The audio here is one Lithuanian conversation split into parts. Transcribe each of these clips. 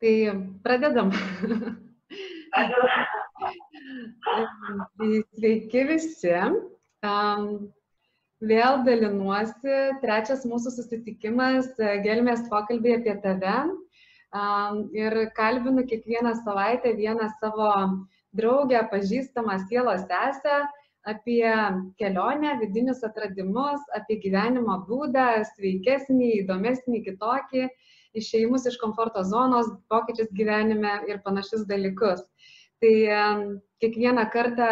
Tai pradedam. Sveiki visi. Vėl dalinuosi. Trečias mūsų susitikimas Gelmės pokalbį apie tave. Ir kalbinu kiekvieną savaitę vieną savo draugę, pažįstamą sielos sesę apie kelionę, vidinius atradimus, apie gyvenimo būdą, sveikesnį, įdomesnį, kitokį išėjimus iš komforto zonos, pokyčius gyvenime ir panašius dalykus. Tai kiekvieną kartą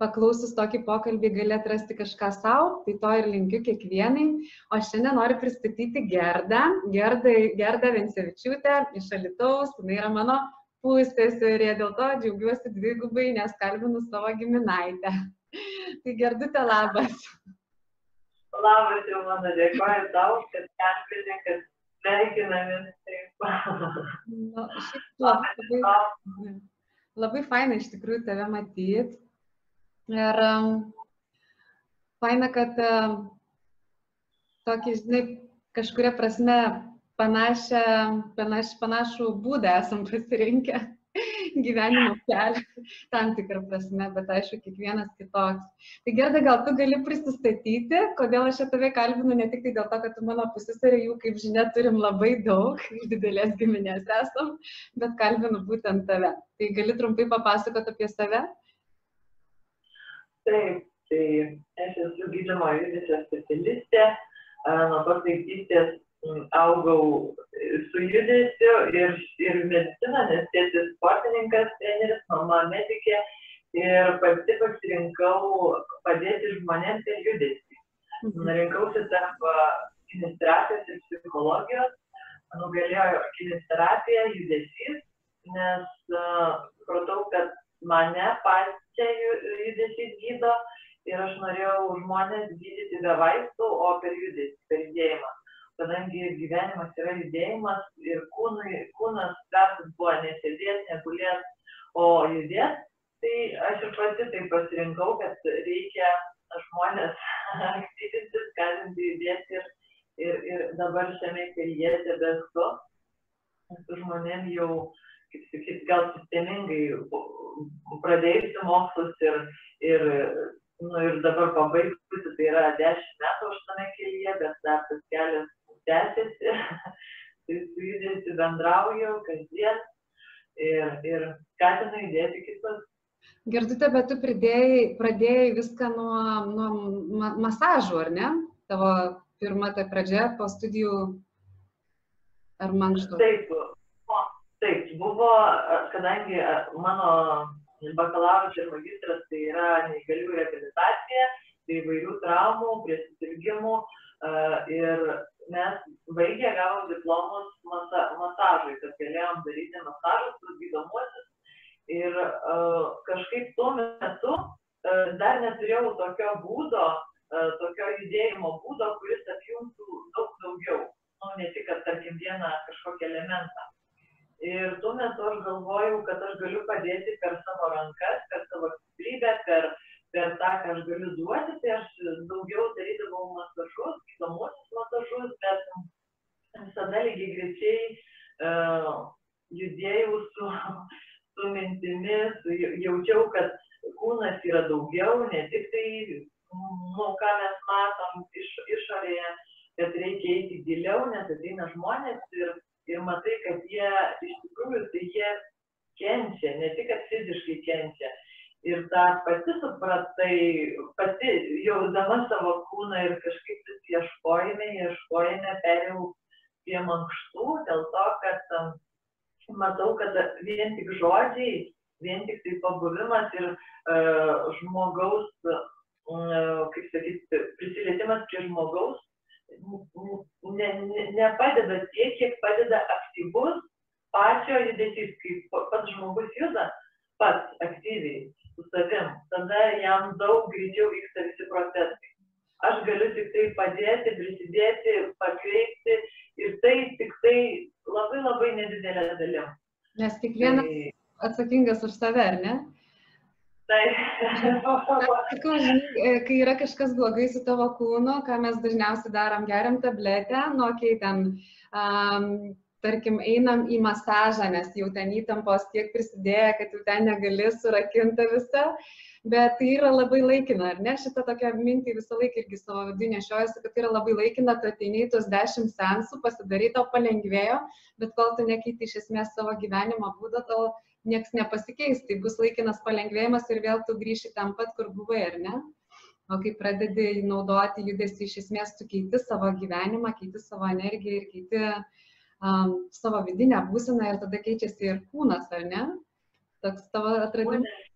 paklausus tokį pokalbį gali atrasti kažką savo, tai to ir linkiu kiekvienai. O šiandien noriu pristatyti Gerdą, Gerdą, Gerdą Vencevičiūtę iš Alitaus, jinai yra mano pusseserė, dėl to džiaugiuosi dvigubai, nes kalbinu savo giminaitę. Tai Gerdutė labas. Labas jau mano, dėkoju tau, kad perkvietė, kad sveikinamės. Nu, labai, labai, labai faina iš tikrųjų tave matyti. Ir um, faina, kad um, tokį, žinai, kažkuria prasme panašią, panaš, panašų būdą esam pasirinkę gyvenimo kelią, tam tikrą prasme, bet aišku, kiekvienas kitoks. Tai Gerda, gal tu gali prisistatyti, kodėl aš tave kalbinu, ne tik tai dėl to, kad tu mano pusėserė, jų, kaip žinia, turim labai daug, didelės giminės esam, bet kalbinu būtent tave. Tai gali trumpai papasakoti apie save? Taip, tai aš esu gydymo judesio specialistė, nuo pat vaikystės augau su judesiu ir, ir medicina, nes tėtis sportininkas, treneris, mama medikė ir pati pasirinkau padėti žmonėms per judesį. Mhm. Rinkausi tarp kinesterapijos ir psichologijos, nugalėjo kinesterapija, judesys, nes uh, supratau, kad mane pačią judesys gydo ir aš norėjau žmonės gydyti be vaistų, o per judesį, per judėjimą kadangi gyvenimas yra judėjimas ir kūnui, kūnas vertas buvo nesėdėti, negulėti, o judėti, tai aš ir pati tai pasirinkau, kad reikia žmonės aktyvinti, skatinti judėti ir, ir, ir dabar šiame kelyje tebesu. Su žmonėm jau, kaip sakyt, gal sistemingai pradėjusi mokslus ir, ir nu, ir dabar pabaigusi, tai yra 10 metų aš tame kelyje, bet dar tas kelias tęsiasi, tai su judesiu bendrauju kasdien ir, ir skatinu judėti kitus. Gerdutė, bet tu pridėjai, pradėjai viską nuo, nuo ma masažų, ar ne? Tavo pirma ta pradžia po studijų ar mankštų? Taip, o, taip, buvo, kadangi mano bakalauras ir magistras tai yra neįgalių reabilitacija, tai įvairių traumų, prie susirgymų ir mes baigę gavom diplomus masa, masažui, kad galėjom daryti masažus, tuos gydomuosius. Ir uh, kažkaip tuo metu uh, dar neturėjau tokio būdo, uh, tokio judėjimo būdo, kuris apjungtų daug daugiau. Nu, ne tik, kad tarkim vieną kažkokį elementą. Ir tuo metu aš galvojau, kad aš galiu padėti per savo rankas, per savo stiprybę, per, per tą, ką aš galiu duoti, tai aš daugiau darydavau masažus, gydomuosius masažus, bet visada lygiai grečiai uh, judėjau su, su mintimis, jaučiau, kad kūnas yra daugiau, ne tik tai, nu, ką mes matom iš, išorėje, kad reikia eiti giliau, nes ateina žmonės ir, ir matai, kad jie iš tikrųjų tai jie kenčia, ne tik, kad fiziškai kenčia, ir tą pati supratai, pati jausdama savo kūną ir kažkaip vis ieškojame, ieškojame, perėjau prie mankštų, dėl to, kad um, matau, kad vien tik žodžiai, vien tik tai pabuvimas ir uh, žmogaus, uh, kaip sakyti, prisilietimas prie žmogaus ne, ne, nepadeda tiek, kiek padeda aktyvus pačio judesys, kai pats žmogus juda pats aktyviai su savim, tada jam daug greičiau vyksta visi procesai. Aš galiu tik tai padėti, prisidėti, pakreipti ir tai tik tai labai labai nedidelė dalim. Nes kiekvienas tai... atsakingas už save, ar ne? Tai. Sakau, kai yra kažkas blogai su tavo kūnu, ką mes dažniausiai darom, geriam tabletę, nu, okei, okay, ten um, tarkim, einam į masažą, nes jau ten įtampos tiek prisidėjo, kad jau ten negali surakinti visą, bet tai yra labai laikina, ar ne? Šitą tokią mintį visą laiką irgi savo viduje nešiojasi, kad tai yra labai laikina, tu ateini į tos dešimt sensų, pasidarai tau palengvėjo, bet kol tu nekeiti iš esmės savo gyvenimo būdą, tol nieks nepasikeis, tai bus laikinas palengvėjimas ir vėl tu grįši ten pat, kur buvai, ar ne? O kai pradedi naudoti judesi, iš esmės tu keiti savo gyvenimą, keiti savo energiją ir keiti um, savo vidinę būseną ir tada keičiasi ir kūnas, ar ne? Toks tavo atradimas.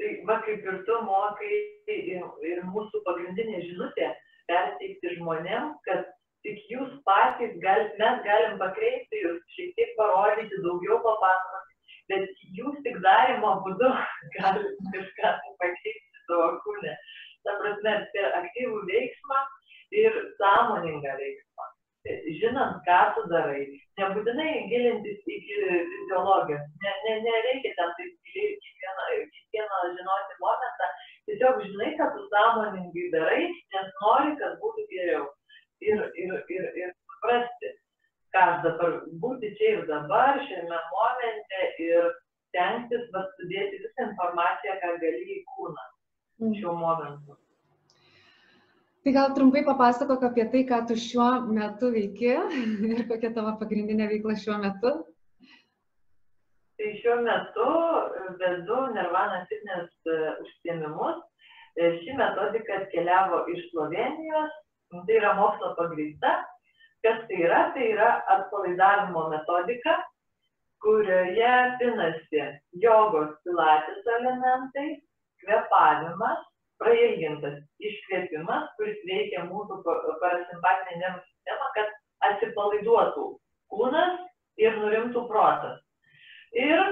Tai va kaip ir tu mokai ir, ir mūsų pagrindinė žinutė perteikti žmonėms, kad tik jūs patys, gal, mes galim pakreipti jūs, šiek tiek parodyti, daugiau papasakoti, bet jūs tik darimo būdu galite kažką pakeisti savo kūne. Ta prasme, per aktyvų veiksmą ir sąmoningą veiksmą. Žinant, ką tu darai, nebūtinai gilintis iki fiziologijos, ne, ne, nereikia ten taip giliai kiekvieną, kiekvieną žinoti momentą, tiesiog žinai, kad tu sąmoningai darai, nes nori, kad būtų geriau. Ir, ir, ir, ir suprasti, ką aš dabar būti čia ir dabar, šiame momente ir stengtis sudėti visą informaciją, ką gali į kūną šiuo momentu. Tai gal trumpai papasakok apie tai, ką tu šiuo metu veiki ir kokia tavo pagrindinė veikla šiuo metu. Tai šiuo metu vedu Nirvana fitness e, užsiemimus. E, ši metodika atkeliavo iš Slovenijos, tai yra mokslo pagrįsta. Kas tai yra? Tai yra atpalaidavimo metodika, kurioje pinasi jogos pilatis elementai, kvepavimas, prailgintas iškvėpimas, kuris veikia mūsų parasimpatinę nervų sistemą, kad atsipalaiduotų kūnas ir nurimtų protas. Ir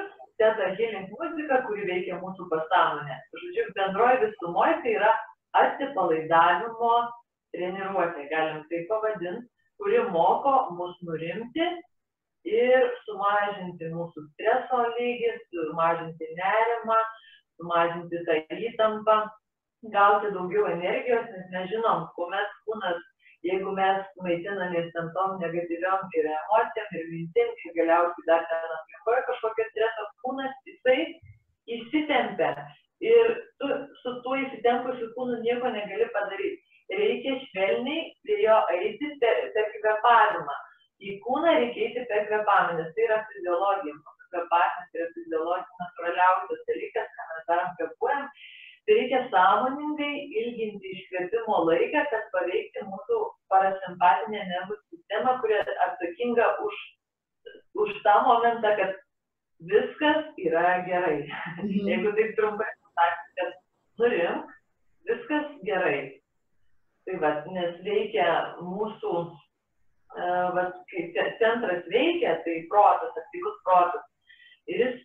teta healing muzika, kuri veikia mūsų pasąmonę. Žodžiu, bendroji visumoje tai yra atsipalaidavimo treniruotė, galim tai pavadinti, kuri moko mus nurimti ir sumažinti mūsų streso lygį, sumažinti nerimą, sumažinti tą įtampą, gauti daugiau energijos, nes nežinom, kuomet kūnas, jeigu mes maitinamės ten tom negatyviom ir emocijom, ir mintim, ir galiausiai dar ten aplinkoje kažkokia streso, kūnas jisai įsitempia. Ir tu su tuo įsitempusiu kūnu nieko negali padaryti. Reikia švelniai prie jo eiti per, per kvepavimą. Į kūną reikia eiti per kvepavimą, nes tai yra fiziologija kvėpavimas yra fiziologinis natūraliausias dalykas, ką mes darom kvėpuojam, tai reikia sąmoningai ilginti iškvėpimo laiką, kad paveikti mūsų parasimpatinę nervų sistemą, kuri atsakinga už, už tą momentą, kad viskas yra gerai. Mhm. Jeigu taip trumpai pasakyti, kad nurimk, viskas gerai. Tai va, nes veikia mūsų, uh, va, kai centras veikia, tai protas, aktyvus protas, ir jis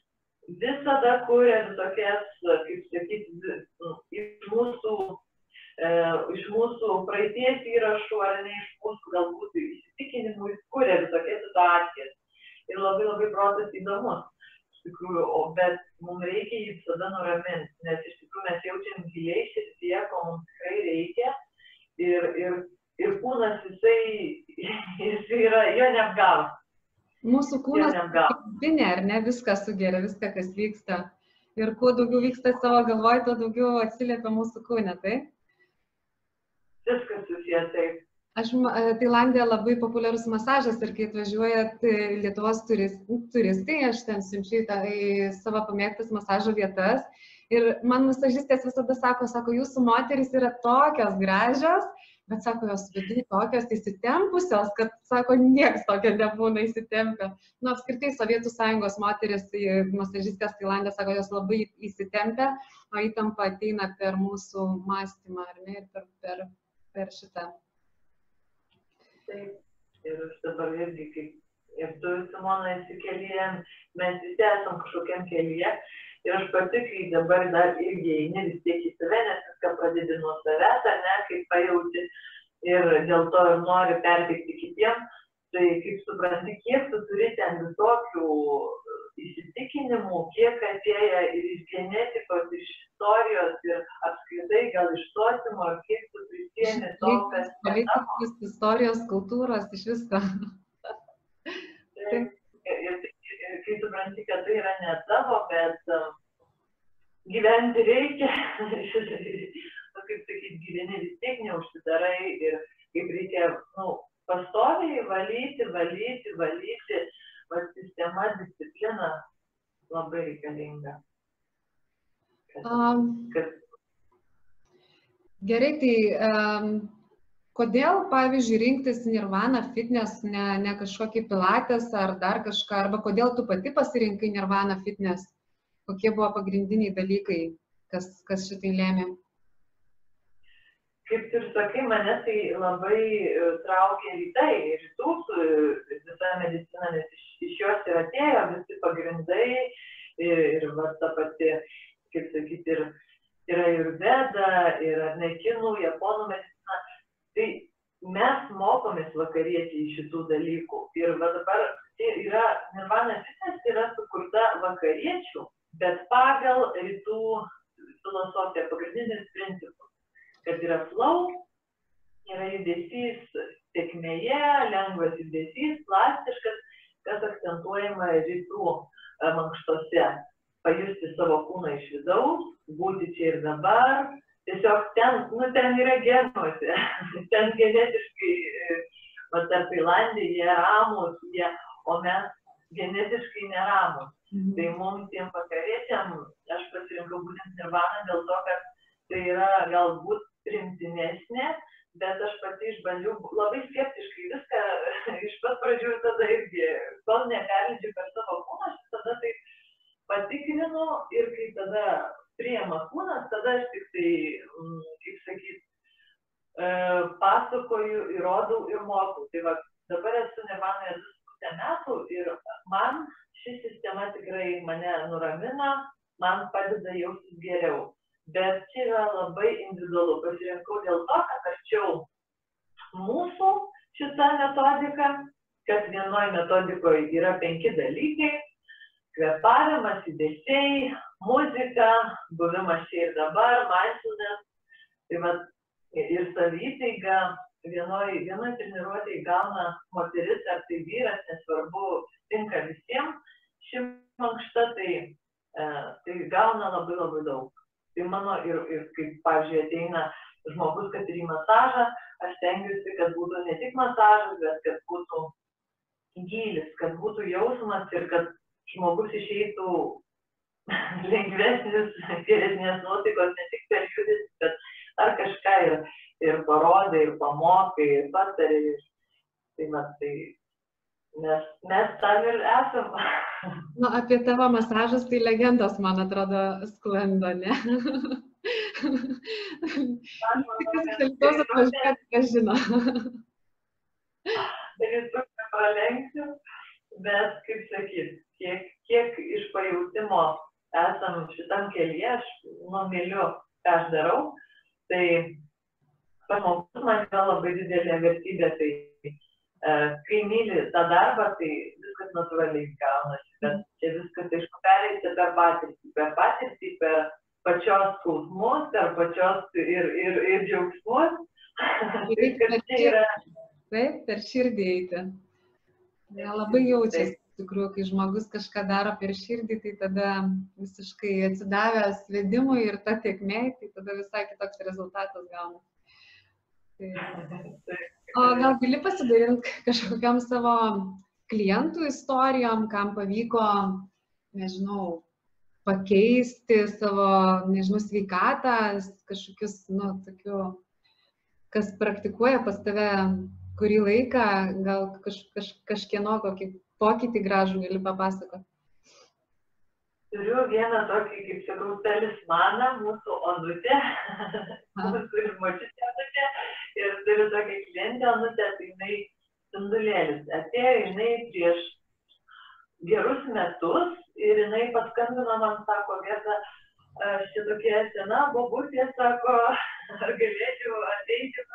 visada kuria visokias, kaip sakyti, iš mūsų, e, iš mūsų praeities įrašų ar ne iš mūsų galbūt įsitikinimų, jis kuria visokias situacijas. Ir labai labai protas įdomus. Iš tikrųjų, o bet mums reikia jį visada nuraminti, nes iš tikrųjų mes jaučiam giliai širdyje, ko mums tikrai reikia. Ir, ir, ir kūnas jisai, jis yra, jo neapgaus Mūsų kūnas vidinė, ar ne, viską sugeria, viską, kas vyksta. Ir kuo daugiau vyksta savo galvoj, tuo daugiau atsiliepia mūsų kūne, taip? Viskas susiję taip. Aš Tailandė labai populiarus masažas ir kai atvažiuojat Lietuvos turistai, aš ten siunčiu į savo pamėgtas masažo vietas. Ir man masažistės visada sako, sako, jūsų moteris yra tokios gražios, bet sako, jos viduje tokios įsitempusios, kad, sako, nieks tokio nebūna įsitempę. Nu, apskritai, Sovietų sąjungos moteris, masažistės Tailandė, sako, jos labai įsitempę, o įtampa ateina per mūsų mąstymą, ar ne, ir per, per, per šitą. Taip, ir aš dabar irgi, kaip ir tu, Simona, esi kelyje, mes visi esam kažkokiam kelyje Ir aš pati, kai dabar dar irgi eini vis tiek į save, nes viską pradedi nuo savęs, ar ne, kaip pajauti ir dėl to ir nori perteikti kitiems, tai kaip supranti, kiek tu turi ten visokių įsitikinimų, kiek atėję ir iš genetikos, iš istorijos ir apskritai gal iš sociumo, kiek tu prisėmė to, kas... Politikos, istorijos, kultūros, iš visko. ir, ir, ir kai supranti, kad tai yra ne tavo, bet um, gyventi reikia, nu, kaip sakyti, gyveni vis tiek neužsidarai ir kaip reikia, nu, pastoviai valyti, valyti, valyti, va sistema, disciplina labai reikalinga. Kad, Um, kad Gerai, tai um, kodėl, pavyzdžiui, rinktis Nirvana fitness, ne, ne kažkokį pilates ar dar kažką, arba kodėl tu pati pasirinkai Nirvana fitness? Kokie buvo pagrindiniai dalykai, kas, kas šitai lėmė? kaip ir sakai, mane tai labai e, traukė rytai, rytų su visa medicina, nes iš, iš jos ir atėjo visi pagrindai ir, ir va, ta pati, kaip sakyti, ir, ir veda, ir ar ne kinų, japonų medicina. Tai mes mokomės vakariečiai šitų dalykų. Ir dabar tai yra, Nirvana fitness yra sukurta vakariečių, bet pagal rytų filosofiją, pagrindinius principus kad yra flow, yra judesys sėkmėje, lengvas judesys, plastiškas, kas akcentuojama rytų e, mankštose. Pajusti savo kūną iš vidaus, būti čia ir dabar. Tiesiog ten, nu, ten yra genuose, ten genetiškai, va, tarp Tailandė, jie ramus, jie, o mes genetiškai neramus. Mhm. Tai mums tiem vakariečiam, aš pasirinkau būtent nirvaną dėl to, kad tai yra galbūt primtinesnė, bet aš pati išbandžiau labai skeptiškai viską iš pat pradžių ir tada irgi, kol neperleidžiu per savo kūną, aš tada tai patikrinu ir kai tada priema kūnas, tada aš tik tai, mm, kaip sakyt, e, pasakoju, įrodau ir mokau. Tai va, dabar esu Nirvanoje 2,5 metų ir man ši sistema tikrai mane nuramina, man padeda jaustis geriau bet čia yra labai individualu. Pasirinkau dėl to, kad arčiau mūsų šita metodika, kad vienoje metodikoje yra penki dalykai - kvepavimas, judesiai, muzika, buvimas čia ir dabar, mindfulness, tai va, ir savytaiga. Vienoje vienoj treniruotėje gauna moteris ar tai vyras, nesvarbu, tinka visiems, ši mankšta, tai, e, tai gauna labai labai daug. Tai mano ir, ir kaip, pavyzdžiui, ateina žmogus, kad ir į masažą, aš stengiuosi, kad būtų ne tik masažas, bet kad būtų gylis, kad būtų jausmas ir kad žmogus išeitų lengvesnis, geresnės nuotaikos, ne tik per judesį, bet ar kažką ir, ir parodai, ir pamokai, ir patari. Ir, tai, na, tai mes, mes tam ir esam. Nu, apie tavo masažus tai legendos, man atrodo, sklando, ne? Tikas kalbos atvažiuoti, kas žino. rytų nepralenksiu, bet kaip sakyt, kiek, kiek iš pajūtimo esam šitam kelyje, aš numiliu, ką aš darau, tai pamokus man yra labai didelė vertybė, tai e, kai myli tą darbą, tai viskas natūraliai gaunasi, bet čia viskas, aišku, pereiti per patirtį, per patirtį, per pačios skausmus, per pačios ir, ir, ir džiaugsmus. Taip, per širdį eiti. Labai jaučiasi, tikrųjų, kai žmogus kažką daro per širdį, tai tada visiškai atsidavęs vedimui ir ta tiekmė, tai tada visai kitoks rezultatas gauna. Tai, o gal gali pasidalinti kažkokiam savo klientų istorijom, kam pavyko, nežinau, pakeisti savo, nežinau, sveikatą, kažkokius, nu, tokiu, kas praktikuoja pas tave kurį laiką, gal kaž, kaž, kažkieno kokį pokytį gražų gali papasakoti. Turiu vieną tokį, kaip sakau, talismaną, mūsų onutę, mūsų ir močiutė onutė, ir turiu tokią klientę onutę, tai jinai spindulėlis. Atėjo jinai prieš gerus metus ir jinai paskambino man, sako, vieta, aš čia tokia sena bobutė, sako, ar galėčiau ateiti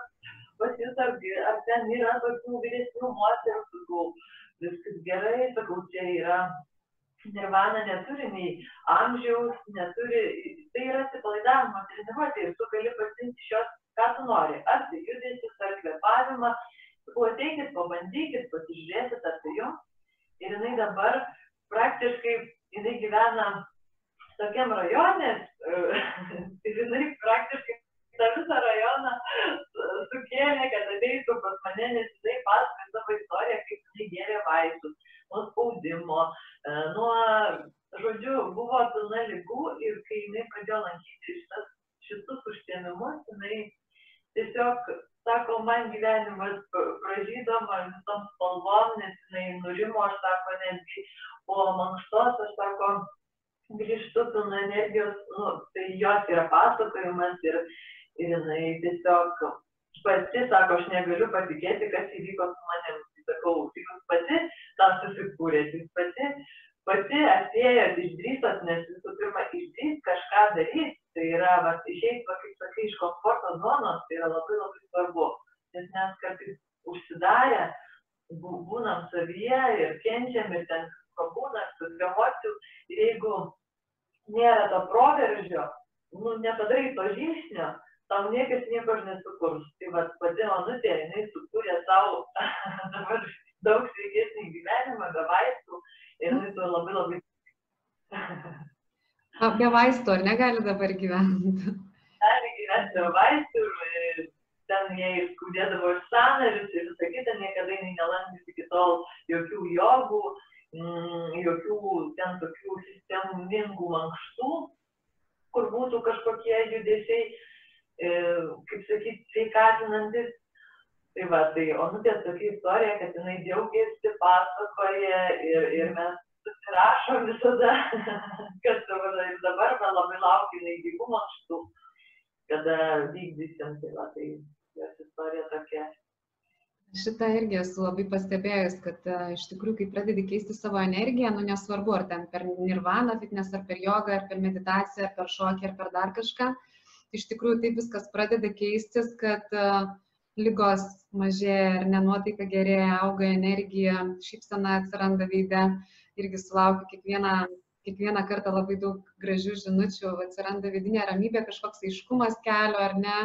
pas jūs, ar, ar ten yra tokių vyresnių moterų, sakau, viskas gerai, sakau, čia yra Nirvana neturi nei amžiaus, neturi, tai yra atsipalaidavimo treniruotė ir tu gali pasirinkti iš jos, ką tu nori. Ar tai judesius, ar kvepavimą. Sakau, ateikit, pabandykit, pasižiūrėkit, ar tai jums. ir jinai dabar praktiškai, jinai gyvena tokiam rajone, ir jinai praktiškai tą visą rajoną sukėlė, kad ateitų pas mane, nes jinai pasakoja savo istoriją, kaip jinai gėrė vaistus, nuo spaudimo, e, nuo, žodžiu, buvo pilna lygų ir kai jinai pradėjo lankyti šitas, šitus užsiemimus, jinai tiesiog sako, man gyvenimas pražydo, man visom spalvom, nes jinai nurimo, aš sako, netgi po mankštos, aš sako, grįžtu pilna energijos, nu, tai jos yra pasakojimas ir, ir jinai tiesiog pati sako, aš negaliu patikėti, kas įvyko su manim. Tai sakau, tai jūs pati tą susikūrėte, jūs pati, pati atėjot, išdrįsot, nes visų pirma, išdrįst kažką daryti, tai yra, va, išeiti, kaip sakai, iš komforto zonos, tai yra labai labai svarbu, nes mes kartais užsidarę, būnam savyje ir kenčiam ir ten pabūnam su emocijų ir jeigu nėra to proveržio, nu, nepadarai to žingsnio, tau niekas nieko nesukurs. Tai va, pati Onutė, jinai sukūrė savo dabar daug sveikesnį gyvenimą be vaistų ir jinai to labai labai. Be vaistų, ar negali dabar gyventi? Gali gyventi be vaistų ir ten jie ir skaudėdavo ir sanarius ir visą kitą, niekada jinai nelankėsi iki tol jokių jogų, mm, jokių ten tokių sistemingų mankštų, kur būtų kažkokie judesiai, kaip sakyti, sveikatinantis. Tai va, tai Onutės tokia istorija, kad jinai džiaugiasi, pasakoja ir, ir mes susirašom visada, kas dabar ir dabar, man labai laukia jinai gyvų mankštų, kada vykdysim, tai va, tai jos istorija tokia. Šitą irgi esu labai pastebėjus, kad uh, iš tikrųjų, kai pradedi keisti savo energiją, nu nesvarbu, ar ten per nirvaną fitness, ar per jogą, ar per meditaciją, ar per šokį, ar per dar kažką, iš tikrųjų taip viskas pradeda keistis, kad uh, lygos mažėja ir nenuotaika gerėja, auga energija, šypsena atsiranda veide, irgi sulaukia kiekvieną, kiekvieną kartą labai daug gražių žinučių, atsiranda vidinė ramybė, kažkoks aiškumas kelio ar ne,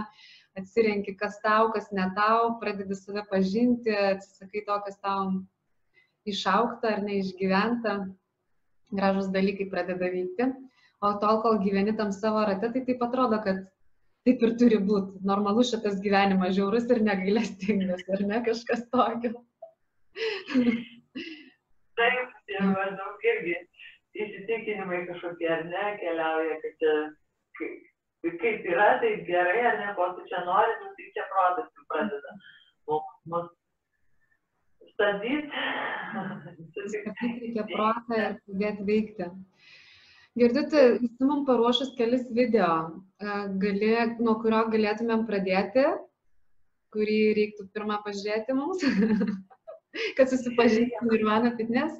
atsirenki, kas tau, kas ne tau, pradedi save pažinti, atsisakai to, kas tau išaukta ar neišgyventa, gražus dalykai pradeda vykti. O tol, kol gyveni tam savo rate, tai taip atrodo, kad taip ir turi būti. Normalus šitas gyvenimas, žiaurus ir negailestingas, ar ne kažkas tokio. Taip, ir maždaug irgi įsitikinimai kažkokie ar ne keliauja, kad čia kaip, kaip yra, tai gerai, ar ne, ko tu čia nori, nu, tai čia protas jau pradeda. Mus. Stabdyti reikia protą ir pradėti veikti. Girdite, esi mums paruošus kelis video, gali, nuo kurio galėtumėm pradėti, kurį reiktų pirmą pažiūrėti mums, kad susipažintum Nirvana Fitness.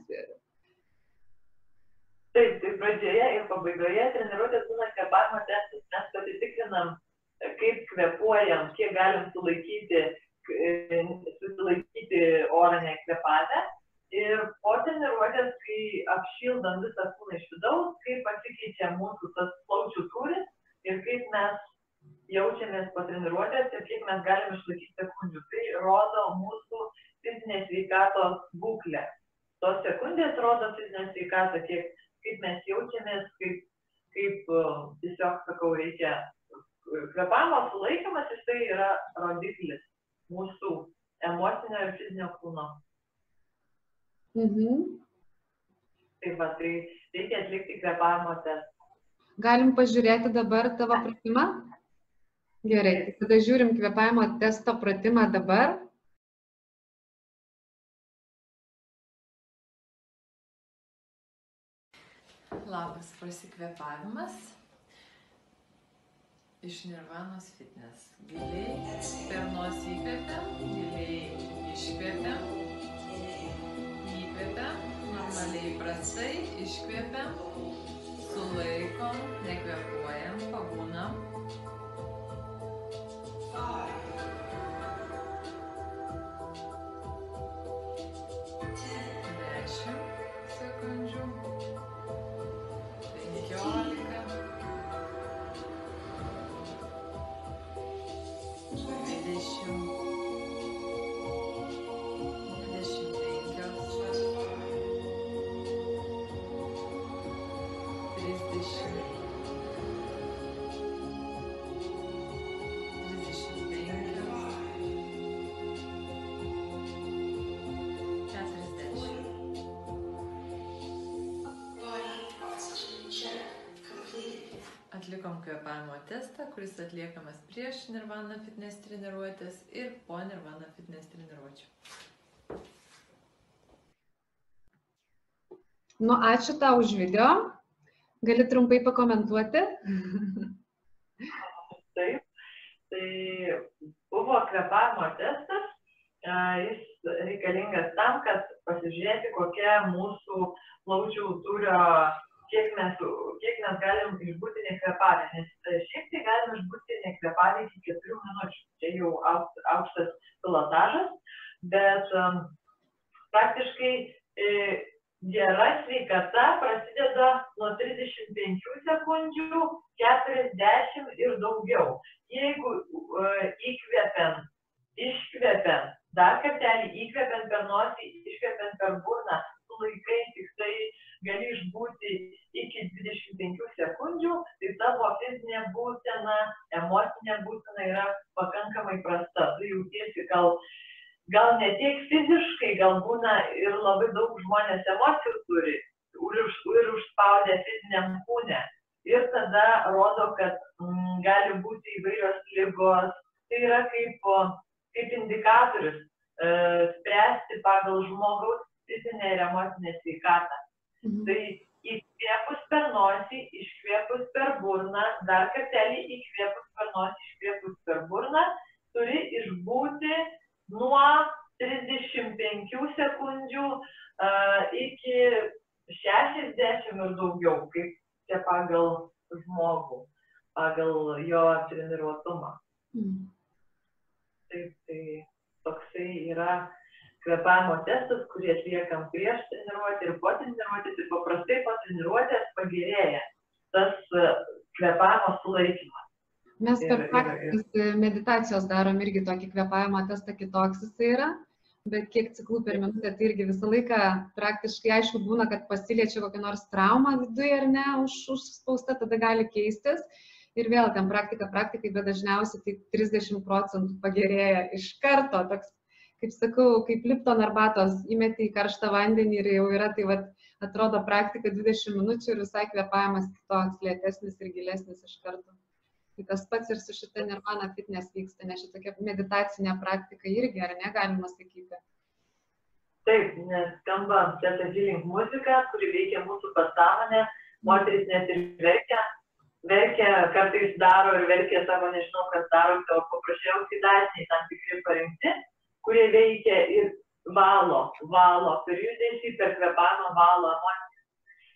Taip, tai pradžioje ir pabaigoje treniruotės būna kvepavimo testas. Mes pasitikrinam, kaip kvepuojam, kiek galim sulaikyti, susilaikyti orą nekvepavę. Ir po treniruotės, kai apšildam visą kūną iš vidaus, kaip pasikeičia mūsų tas plaučių tūris ir kaip mes jaučiamės po treniruotės ir kiek mes galim išlaikyti sekundžių. Tai rodo mūsų fizinės sveikatos būklę. Tos sekundės rodo fizinę sveikatą, kiek, kaip mes jaučiamės, kaip, kaip tiesiog, sakau, reikia kvepavimo sulaikymas, jis tai yra rodiklis mūsų emocinio ir fizinio kūno. Mhm. Tai va, tai reikia atlikti kvepavimo testą. Galim pažiūrėti dabar tavo pratimą? Gerai, tai tada žiūrim kvepavimo testo pratimą dabar. Labas, prasikvėpavimas iš Nirvanos fitness. Giliai per nosį įkvepiam, giliai iškvepiam, įkvepiam, normaliai prastai, iškvepiam, sulaikom, nekvepuojam, pabūnam. Dešimt testą, kuris atliekamas prieš Nirvana fitness treniruotės ir po Nirvana fitness treniruočių. Nu, ačiū tau už video. Gali trumpai pakomentuoti? Taip. Tai buvo kvepavimo testas. Jis reikalingas tam, kad pasižiūrėti, kokia mūsų plaučių tūrio, kiek mes, kiek mes galim išbūti nekvepavę. Nes e, šiaip tai galim išbūti nekvepavę iki 4 minučių. Čia jau aukštas, pilotažas. Bet um, praktiškai e, gera sveikata prasideda nuo 35 sekundžių, 40 ir daugiau. Jeigu uh, įkvepiant, iškvepiant, dar kartelį įkvepiant per nosį, iškvepiant per burną, su laikai tik tai gali išbūti iki 25 sekundžių, tai tavo fizinė būsena, emocinė būsena yra pakankamai prasta. Tu jautiesi gal gal ne tiek fiziškai, gal būna ir labai daug žmonės emocijų turi ir, ir užspaudę fiziniam kūne. Ir tada rodo, kad mm, gali būti įvairios lygos. Tai yra kaip, kaip indikatorius e, spręsti pagal žmogaus fizinę ir emocinę sveikatą. Tai įkvėpus per nosį, iškvėpus per burną, dar kartelį įkvėpus per nosį, iškvėpus per burną, turi išbūti nuo 35 sekundžių uh, iki 60 ir daugiau, kaip čia pagal žmogų, pagal jo treniruotumą. Mhm. Taip, tai toksai yra kvepavimo testas, kurį atliekam prieš treniruotę ir po treniruotės ir paprastai po treniruotės pagerėja tas e, kvepavimo sulaikymas. Mes per praktikas meditacijos darom irgi tokį kvepavimo testą kitoks jis yra, bet kiek ciklų per minutę, tai irgi visą laiką praktiškai aišku būna, kad pasiliečia kokią nors traumą viduje ar ne, už, užspausta, tada gali keistis. Ir vėl ten praktika praktikai, bet dažniausiai tai 30 procentų pagerėja iš karto. Toks, kaip sakau, kaip lipton arbatos įmeti į karštą vandenį ir jau yra, tai vat, atrodo praktika 20 minučių ir visai kvepavimas kitoks, lėtesnis ir gilesnis iš karto. Tai tas pats ir su šita nirvana fitness vyksta, nes šitokia meditacinė praktika irgi, ar ne, galima sakyti. Taip, nes skamba Teta Healing muzika, kuri veikia mūsų pasąmonę, moteris net ir verkia, verkia, kartais daro ir verkia savo, nežinau, kas daro, o paprasčiausiai daziniai tam tikri parinkti, kurie veikia ir valo, valo per judesį, per kvepavimą valo emociją.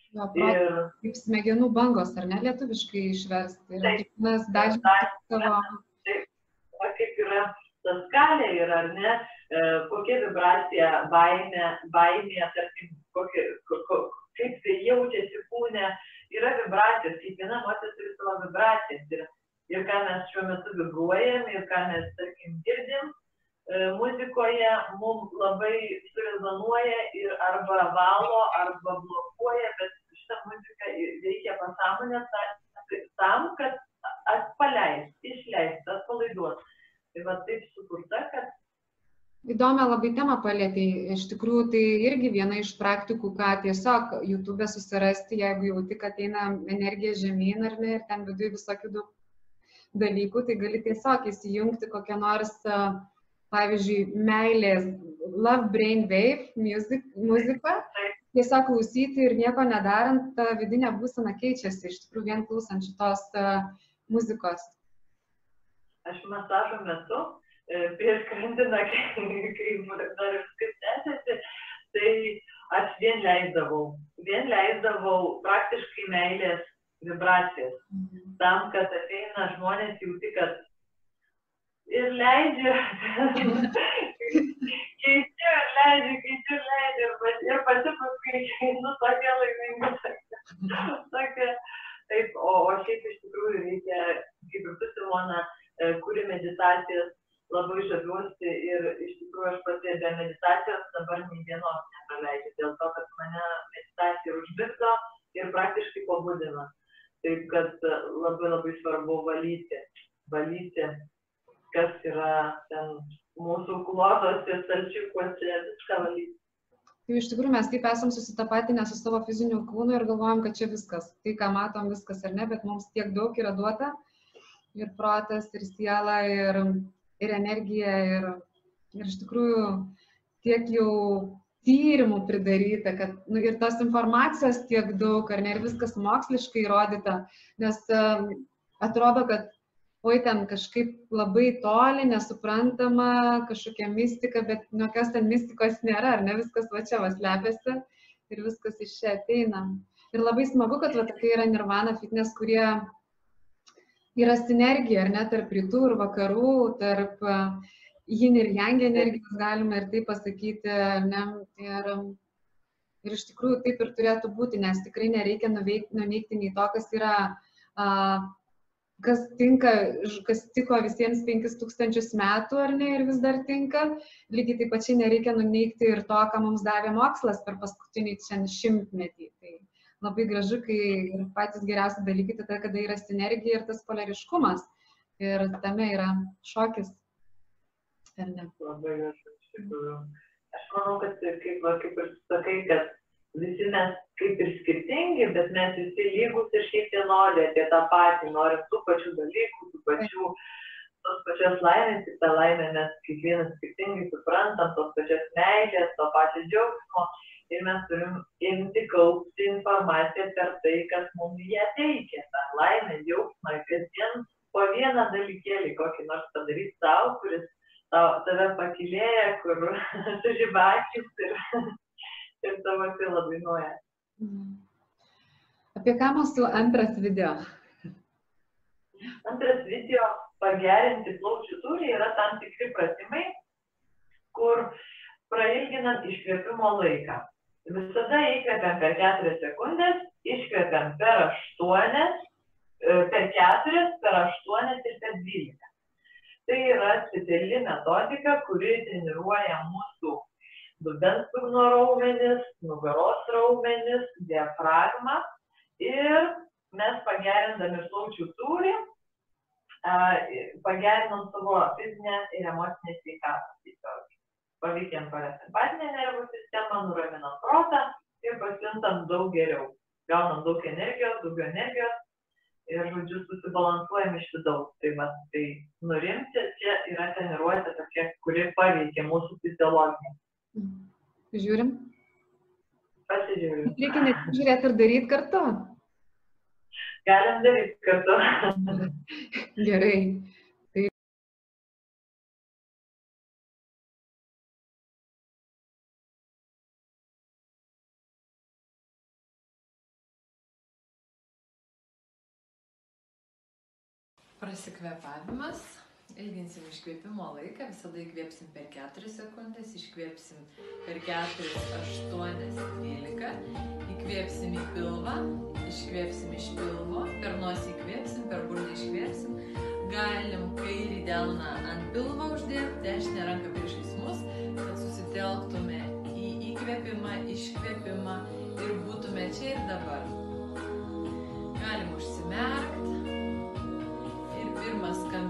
Protas Ir kaip smegenų bangos, ar ne lietuviškai išversti. Ir Taip. kiekvienas dažnis savo. va, kaip yra ta skalė ir ar ne, e, kokia vibracija baimė, baimė, tarkim, kokie, ko, ko, kaip tai jaučiasi kūne, yra vibracijos, kiekviena emocija turi savo vibracijas. Ir, ir ką mes šiuo metu vibruojam, ir ką mes, tarkim, girdim, muzikoje mums labai surezonuoja ir arba valo, arba blokuoja, bet šita muzika veikia pasąmonę ta- tam, kad atpaleist, išleist, atpalaiduot. Tai va taip sukurta, kad Įdomią labai temą palėtėjai. Iš tikrųjų, tai irgi viena iš praktikų, ką tiesiog YouTube susirasti, jeigu jauti, kad eina energija žemyn ar ne, ir ten viduje visokių daug dalykų, tai gali tiesiog įsijungti kokią nors, a, pavyzdžiui, meilės Love Brain Wave music, muziką, tiesiog klausyti ir nieko nedarant, ta vidinė būsena keičiasi, iš tikrųjų, vien klausant šitos a, muzikos. aš masažo metu, e, prieš karantiną, kai, kai dar viskas tęsiasi, tai aš vien leisdavau, vien leisdavau praktiškai meilės vibracijas. Tam, kad ateina žmonės jauti, kad ir leidžia, keičiu ir leidžiu, keičiu ir leidžiu, ir pati, paskui einu tokia laiminga. tokia-. Taip, o, o šiaip iš tikrųjų reikia, kaip ir tu, Simona, e, kuri meditacijas, labai žaviuosi ir iš tikrųjų aš pati be meditacijos dabar nei dienos nepraleidžiu, dėl to, kad mane meditacija užmigdo, ir praktiškai pabudina. Taip kad labai labai svarbu valyti, valyti, kas yra ten mūsų klodose, stalčiukuose, viską valyti. Tai iš tikrųjų mes taip esam susitapatinę su savo fiziniu kūnu ir galvojam, kad čia viskas. Tai, ką matom, viskas ar ne, bet mums tiek daug yra duota. Ir protas, ir siela, ir, ir energija. Ir, ir iš tikrųjų tiek jau tyrimų pridaryta, kad nu, ir tos informacijos tiek daug, ar ne, ir viskas moksliškai įrodyta. Nes um, atrodo, kad oi ten kažkaip labai toli, nesuprantama, kažkokia mistika, bet jokios ten mistikos nėra, ar ne viskas va čia vas lepiasi ir viskas iš čia ateina. Ir labai smagu, kad va tokia yra Nirvana fitness, kurie yra sinergija, ar ne, tarp rytų ir vakarų, tarp yin ir yang energijos, galima ir taip pasakyti, ne, ir, ir iš tikrųjų taip ir turėtų būti, nes tikrai nereikia nuveikti, nuneikti nei to, kas yra uh, kas tinka, kas tiko visiems 5000 metų ar ne ir vis dar tinka, lygiai taip pačiai nereikia nuneikti ir to, ką mums davė mokslas per paskutinį čia šimtmetį. Tai labai gražu, kai ir patys geriausi dalykai tada, kada yra sinergija ir tas polariškumas. Ir tame yra šokis. Ar ne? Labai gražu, iš tikrųjų. Aš manau, kad kaip, kaip ir sakai, kad visi mes kaip ir skirtingi, bet mes visi lygus ir šiaip vienodi apie tą patį, norim tų pačių dalykų, tų pačių, tos pačios laimės, tik tą laimę mes kiekvienas skirtingai suprantam, tos pačios meilės, to pačio džiaugsmo. Ir mes turim imti kaupti informaciją per tai, kas mums ją teikia, tą laimę, džiaugsmą, kasdien po vieną dalykėlį kokį nors padaryti savo, kuris tave pakilėja, kur sužybačius ir ir tavo siela dainuoja. Apie ką mūsų antras video? Antras video pagerinti plaučių tūrį yra tam tikri pratimai, kur prailginant iškvėpimo laiką. Visada įkvepiam per 4 sekundės, iškvepiam per 8, e, per 4, per 8 ir per 12. Tai yra speciali metodika, kuri treniruoja mūsų dubens dugno raumenis, nugaros raumenis, diafragmą ir mes pagerindami plaučių tūrį pagerinom savo fizinę ir emocinę sveikatą. Tiesiog paveikiam parasimpatinę nervų sistemą, nuraminam protą ir pasijuntam daug geriau. Gaunam daug energijos, daugiau energijos ir, žodžiu, susibalansuojam iš vidaus. Tai, va, tai nurimti čia yra treniruotė tokia, kuri paveikia mūsų fiziologiją. Žiūrim. Pasižiūrim. Reikia ne tik žiūrėti ir daryti kartu. Galim daryti kartu. Gerai. Tai... Prasikvepavimas ilginsim iškvėpimo laiką, visada įkvėpsim per 4 sekundės, iškvėpsim per 4, 8, 12, įkvėpsim į pilvą, iškvėpsim iš pilvo, per nosį įkvėpsim, per burną iškvėpsim, galim kairį delną ant pilvo uždėti, dešinę ranką priešais mus, kad susitelktume į įkvėpimą, iškvėpimą ir būtume čia ir dabar. Galim užsimerkti ir pirmas skambesys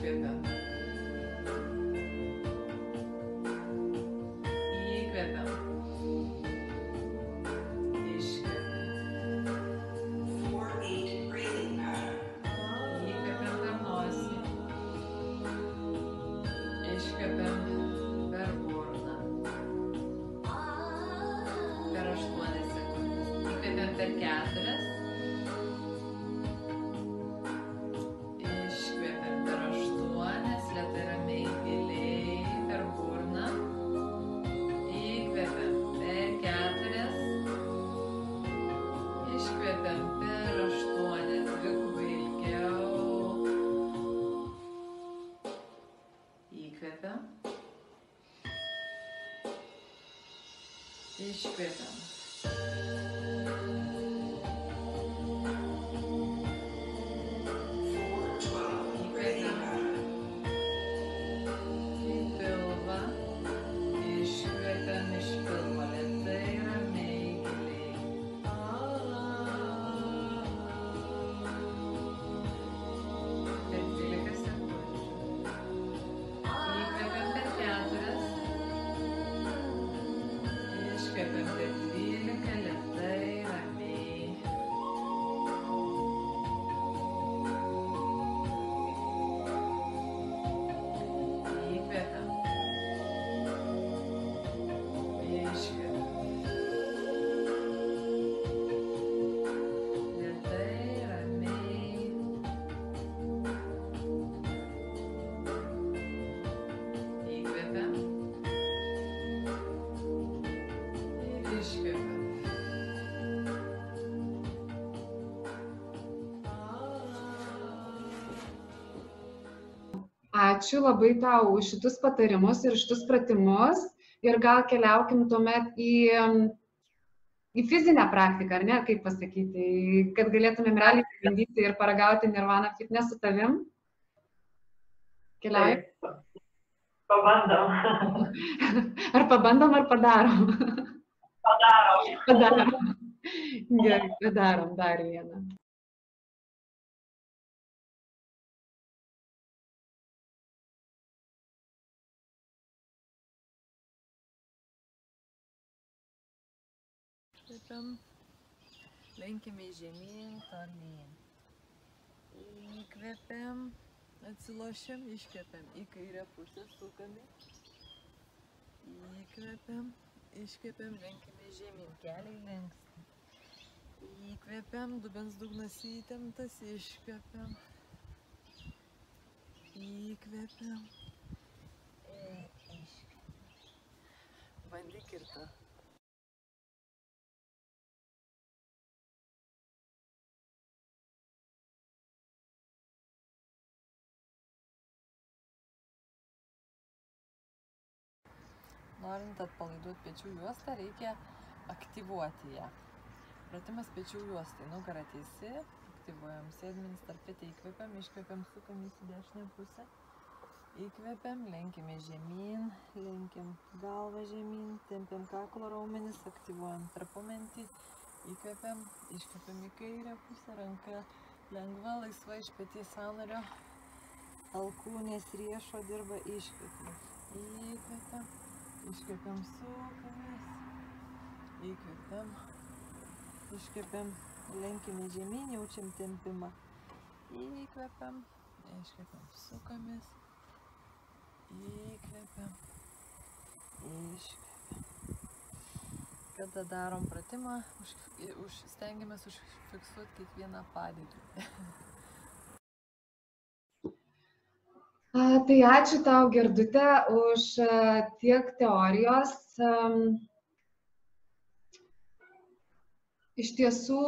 pilvo Iškvepiam. Įkvepiam. Ačiū labai tau už šitus patarimus ir šitus pratimus. Ir gal keliaukim tuomet į, į fizinę praktiką, ar ne, kaip pasakyti, kad galėtumėm realiai bandyti ir paragauti nirvana fitness su tavim. Keliaujam. Pabandom. Ar pabandom, ar padarom? Padarom. Padarom. Gerai, padarom dar vieną. Įkvepiam. Lenkime žemyn, tolyn. Įkvepiam. Atsilošiam, iškvepiam. Į kairę pusę sukame. Įkvepiam. Iškvepiam, lenkime žemyn. Keliai lenksti. Įkvepiam, dubens dugnas įtemptas, iškvepiam. Įkvepiam. Iškvepiam. Bandyk ir tu. Norint atpalaiduoti pečių juostą, reikia aktyvuoti ją. Pratimas pečių juostai. Nugara teisi, aktyvuojam sėdmenis tarpėte, įkvepiam, iškvepiam, sukam į dešinę pusę. Įkvepiam, lenkime žemyn, lenkiam galvą žemyn, tempiam kaklo raumenis, aktyvuojam trapumentį, įkvepiam, iškvepiam į kairę pusę, ranka lengva, laisva iš peties sąnario, alkūnės riešo dirba, iškvepiam, įkvepiam, iškvepiam, sukamės, įkvepiam, iškvepiam, lenkime žemyn, jaučiam tempimą, įkvepiam, iškvepiam, sukamės, įkvepiam, iškvepiam. Kada darom pratimą, už, už, stengiamės užfiksuoti kiekvieną padėtį. A, Tai ačiū tau, Gerdute, už tiek teorijos. Iš tiesų,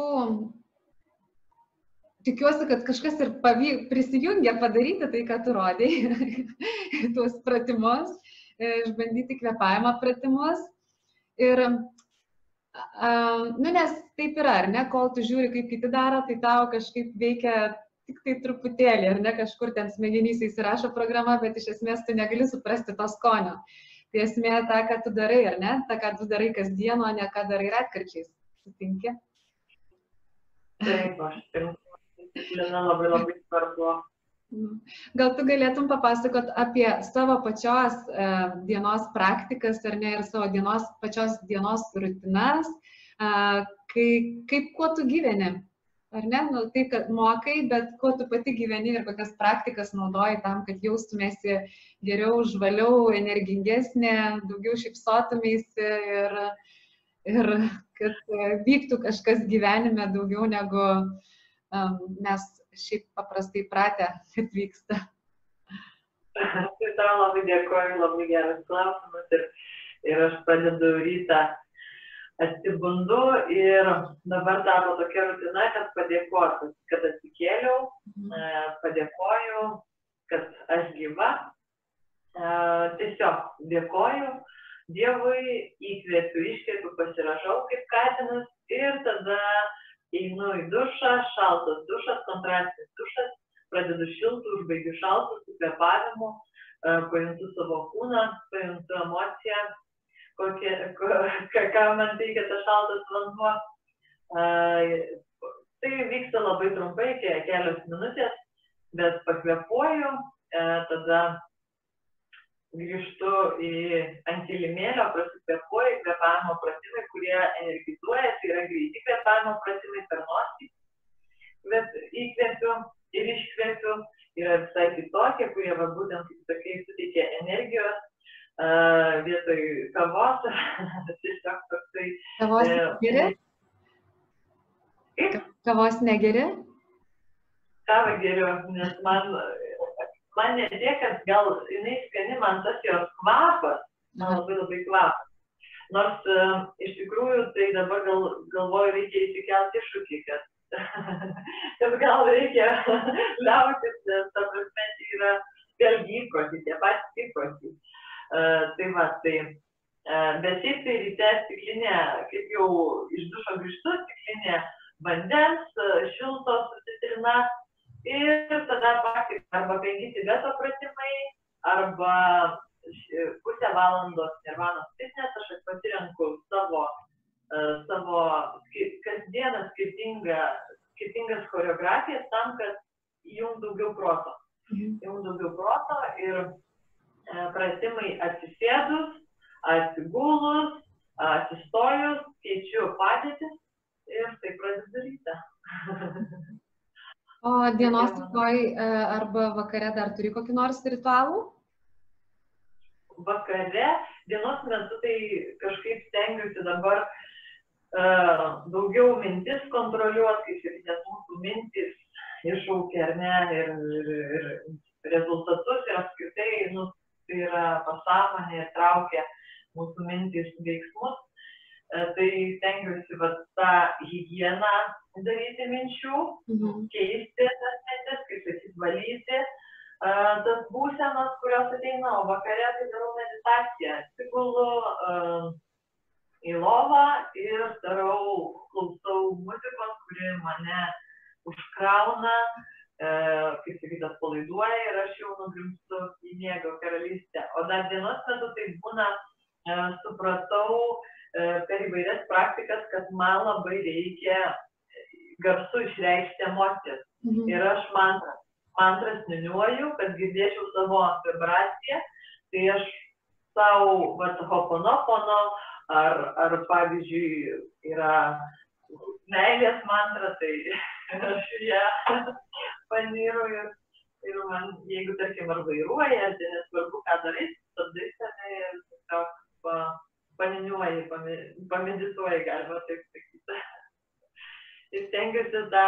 tikiuosi, kad kažkas ir pavy, prisijungia padaryti tai, ką tu rodėjai, tuos pratimus, e, išbandyti kvepavimo pratimus. Ir, nu, nes taip yra, ar ne, kol tu žiūri, kaip kiti daro, tai tau kažkaip veikia tik tai truputėlį, ar ne, kažkur ten smegenys įsirašo programa, bet iš esmės tu negali suprasti to skonio. Tai esmė ta, ką tu darai, ar ne, ta, ką tu darai kasdien, o ne ką darai retkarčiais. Sutinki? Taip, aš. Disciplina labai labai svarbu. Nu. Gal tu galėtum papasakot apie savo pačios e, dienos praktikas, ar ne, ir savo dienos, pačios dienos rutinas, e, kai, kaip kuo tu gyveni, ar ne, nu, tai, kad mokai, bet kuo tu pati gyveni ir kokias praktikas naudoji tam, kad jaustumėsi geriau, žvaliau, energingesnė, daugiau šipsotumėsi ir, ir kad vyktų kažkas gyvenime daugiau negu um, mes šiaip paprastai pratę, kad vyksta. Tai tau labai dėkoju, labai geras klausimas ir, ir aš pradedu rytą atsibundu ir dabar tapo tokia rutina, kad padėkoti, kad atsikėliau, e, padėkoju, kad aš gyva, e, tiesiog dėkoju Dievui, įkvėpiu, iškvėpiu, pasirašau kaip katinas ir tada einu į dušą, šaltas dušas, kontrastinis dušas, pradedu šiltų, užbaigiu šaltų su kvepavimu, e, pajuntu savo kūną, pajuntu emociją, kokie, ko, ką man teikia tas šaltas vanduo. Tai vyksta labai trumpai, kelios minutės, bet pakvepuoju, e, tada grįžtu į ant kilimėlio, prasikvėpuoju, kvėpavimo pratimai, kurie energizuoja, tai yra greiti kvėpavimo pratimai per nosį, bet įkvėpiu ir iškvėpiu, yra visai kitokie, kurie va, būtent, kaip sakai, suteikia energijos vietoj kavos, tiesiog toksai. Kavos e, negeri? Kaip? Kavos negeri? Kavą geriu, nes man man ne tiek, kad gal jinai skani, man tas jos kvapas, man labai labai kvapas. Nors uh, iš tikrųjų tai dabar gal, galvoju, reikia įsikelti iššūkį, kad, kad gal reikia liautis, nes ta prasme tai yra vėlgi įprotį, tie patys įprotį. Uh, tai va, tai, bet šiaip tai ryte stiklinė, kaip jau iš dušo grįžtu, stiklinė vandens, uh, šiltos su citrina, Ir tada praktika arba penki tibeto pratimai, arba pusę valandos nirvanos fitness, aš pasirenku savo, savo kasdieną skirtingą, skirtingas choreografijas tam, kad jums daugiau proto. Jums daugiau proto ir pratimai atsisėdus, atsigulus, atsistojus, keičiu padėtis ir tai pradedu rytą. O dienos tokoj e, arba vakare dar turi kokį nors ritualų? Vakare, dienos metu tai kažkaip stengiuosi dabar uh, daugiau mintis kontroliuoti, kaip ir nes mūsų mintis iššaukia ar ne, ir, ir, ir rezultatus ir apskritai, nu, tai yra pasąmonė ir traukia mūsų mintis veiksmus. Uh, tai stengiuosi va, tą higieną daryti minčių, mhm. keisti tas mintis, kaip sakyt, valyti uh, tas būsenas, kurios ateina, o vakare tai darau meditaciją. Atsigulu uh, į lovą ir darau, klausau muzikos, kuri mane užkrauna, uh, kaip sakyt, atpalaiduoja ir aš jau nugrimstu į miego karalystę. O dar dienos metu tai būna, uh, supratau, uh, per įvairias praktikas, kad man labai reikia garsu išreikšti emocijas. Mhm. Ir aš mantras, mantras niniuoju, kad girdėčiau savo vibraciją, tai aš savo, vat, hoponopono, ar, ar pavyzdžiui, yra meilės mantra, tai aš ją paniru ir, ir man, jeigu, tarkim, ar vairuoja, tai nesvarbu, ką darai, tada save ir tiesiog pa, paniniuoji, pamedituoji, galima taip sakyti ir stengiuosi tą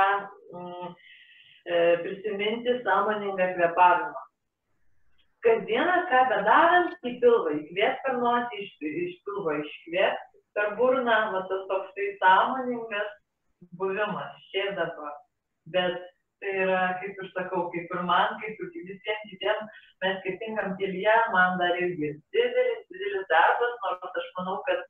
mm, e, prisiminti sąmoningą kvepavimą. Kasdieną, ką bedarant, į pilvą įkvės per nosį, iš, iš pilvo iškvės per burną, va tas toksai sąmoningas buvimas čia dabar. Bet tai yra, kaip ir sakau, kaip ir man, kaip ir visiems kitiems, mes skirtingam kelyje, man dar irgi didelis, didelis darbas, nors aš manau, kad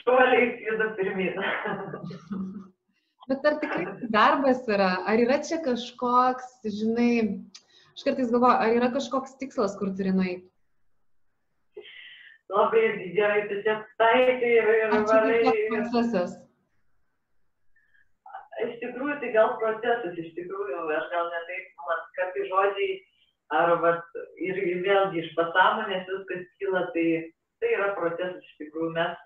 šuoliais juda pirmyn. Bet ar tikrai darbas yra? Ar yra čia kažkoks, žinai, aš kartais galvoju, ar yra kažkoks tikslas, kur turi nueiti? Labai gerai, tu čia taikai ir, ir varai. Procesas. Tai gal procesas, iš tikrųjų, aš gal netaip, man kartai žodžiai, ar vat, ir vėlgi iš pasąmonės viskas kyla, tai tai yra procesas, iš tikrųjų, mes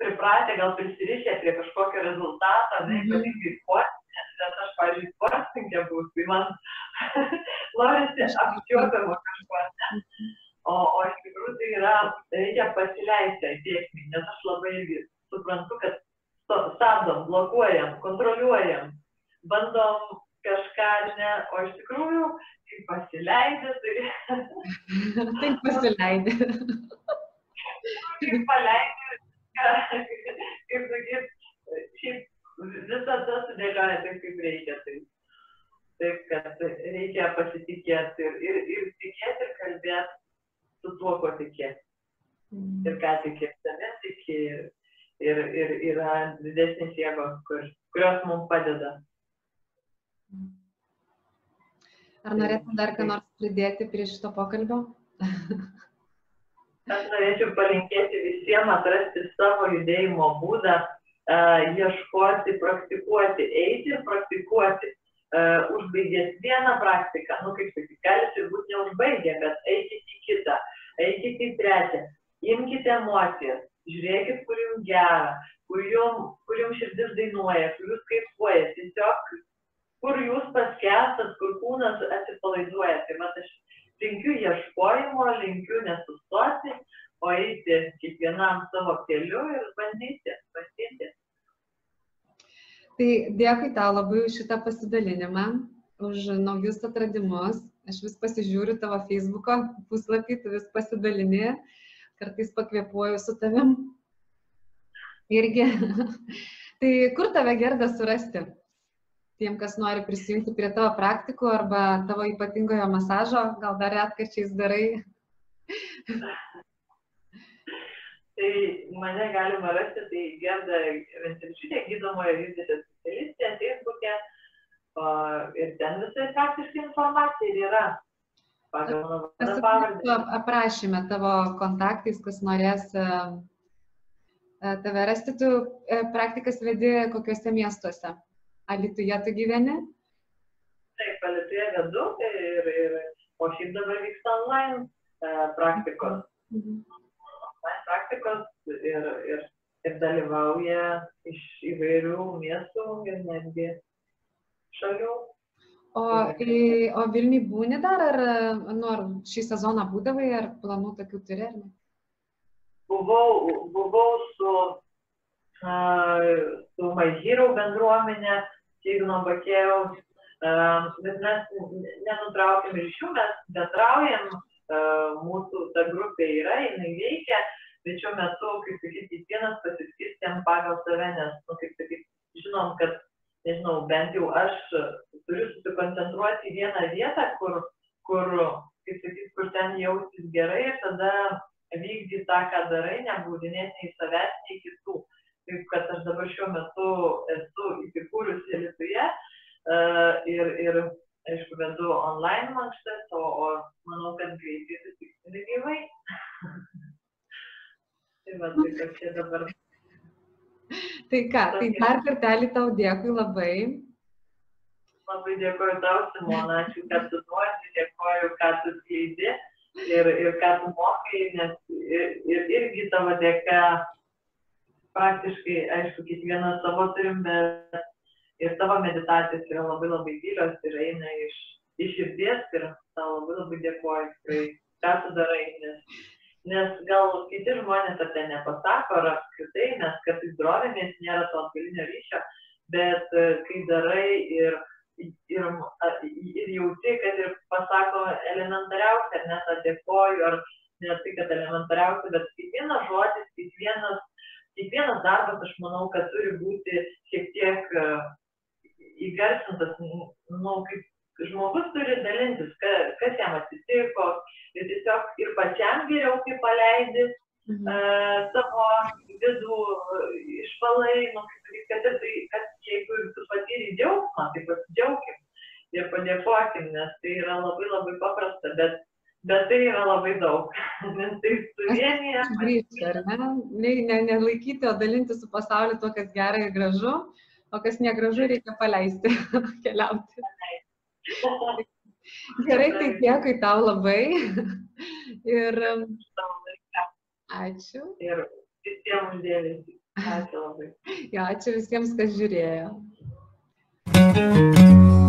pripratę, gal prisirišę prie kažkokio rezultato, ne, mhm. ypatingai sportinės, nes aš, pavyzdžiui, sportininkė būsiu, tai man norisi apčiuopiamo kažko, ne. O, o iš tikrųjų tai yra, reikia pasileisti tiekmį, nes aš labai suprantu, kad stabdom, blokuojam, kontroliuojam, bandom kažką, ne, o iš tikrųjų, kai pasileidė, tai... Taip pasileidė. Kai paleidė, kaip sakyt, šiaip visą tą sudėlioja taip, kaip reikia. Tai, taip, kad reikia pasitikėti ir, ir, ir tikėti, ir kalbėti. su tuo, ko tiki. Mm. Ir ką tiki, savim tiki. Ir, ir, ir yra didesnės jėgos, kur, kurios mums padeda. Ar norėtum dar ką nors pridėti prie šito pokalbio? Aš norėčiau palinkėti visiems atrasti savo judėjimo būdą, uh, ieškoti, praktikuoti, eiti ir praktikuoti. Uh, užbaigęs vieną praktiką, nu kaip sakyti, galite būti neužbaigę, bet eikite į kitą, eikite į trečią, imkite emocijas, žiūrėkit, kur jums gera, kur jums, kur jums širdis dainuoja, kur jūs kaifuoja, tiesiog kur jūs paskestat, kur kūnas atsipalaiduoja. Tai va, aš linkiu ieškojimo, linkiu nesustoti, o eiti kiekvienam savo keliu ir bandyti, bandyti. Tai dėkui tau labai už šitą pasidalinimą, už naujus atradimus. Aš vis pasižiūriu tavo Facebook'o puslapį, tu vis pasidalini, kartais pakvėpuoju su tavim. Irgi. tai kur tave gerda surasti? Tiem, kas nori prisijungti prie tavo praktikų arba tavo ypatingojo masažo, gal dar retkačiais darai? tai mane galima rasti, tai Gerda Ventilčiūtė, gydomojo judesio specialistė, Facebook'e. Ir ten visai praktiškai informacija ir yra. Pagal mano pavardę. Aprašyme tavo kontaktais, kas norės e, e, tave rasti, tu e, praktikas vedi kokiuose miestuose? Alituje tu gyveni? Taip, Alituje vedu ir, ir o šiaip dabar vyksta online e, praktikos. Mhm. Online praktikos ir, ir, ir dalyvauja iš įvairių miestų ir netgi šalių. O, į, o Vilniui būni dar, ar, nu, ar šį sezoną būdavai, ar planų tokių turi, ar ne? Buvau, buvau su, uh, su Mažyrų bendruomenė, Signo Bakėjaus, bet mes nenutraukėm ryšių, mes bendraujam, mūsų ta grupė yra, jinai veikia, bet šiuo metu, kaip sakyti, kiekvienas pasiskirstėm pagal save, nes, nu, kaip sakyti, žinom, kad, nežinau, bent jau aš turiu susikoncentruoti į vieną vietą, kur, kur kaip sakyti, kur ten jaustis gerai ir tada vykdyti tą, ką darai, nebūdinėti nei savęs, nei kitų kaip kad aš dabar šiuo metu esu įsikūrusi Lietuvoje ir, ir, aišku, vedu online mankštas, o, o manau, kad greitai susitiksime gyvai. tai va, tai kas čia dabar. Tai ką, tai dar kartelį tau dėkui labai. Labai dėkoju tau, Simona, ačiū, kad tu duodi, dėkoju, kad tu skleidi ir, ir ką tu mokai, nes ir, ir irgi tavo dėka praktiškai, aišku, kiekvieną savo turim, bet ir tavo meditacijos yra labai labai gilios ir eina iš, iš širdies ir tau labai labai dėkuoju, tikrai, ką tu darai, nes, nes gal kiti žmonės apie nepasako ar apskritai, nes kartais drovimės, nėra to atgalinio ryšio, bet e, kai darai ir, ir, ir jauti, kad ir pasako elementariausia, ar net dėkoju, ar ne tai, kad elementariausia, bet kiekvienas žodis, kiekvienas kiekvienas darbas, aš manau, kad turi būti šiek tiek e, įgarsintas, nu, kaip žmogus turi dalintis, kas, kas jam atsitiko ir tiesiog ir pačiam geriau, kai paleidi mhm. uh, savo vidų išvalai, nu, kad, tai, kad jeigu tu patyri džiaugsmą, tai pasidžiaugim ir padėkokim, nes tai yra labai labai paprasta, bet Bet tai yra labai daug, nes tai suvienyje. Grįžti, ar ne? Ne, ne? Nelaikyti, o dalinti su pasauliu to, kas gerai ir gražu, o kas negražu reikia paleisti, keliauti. Gerai, tai dėkui tau labai. Ir ačiū. Ir visiems uždėmesi. Ačiū labai. Jo, ačiū visiems, kas žiūrėjo. thank you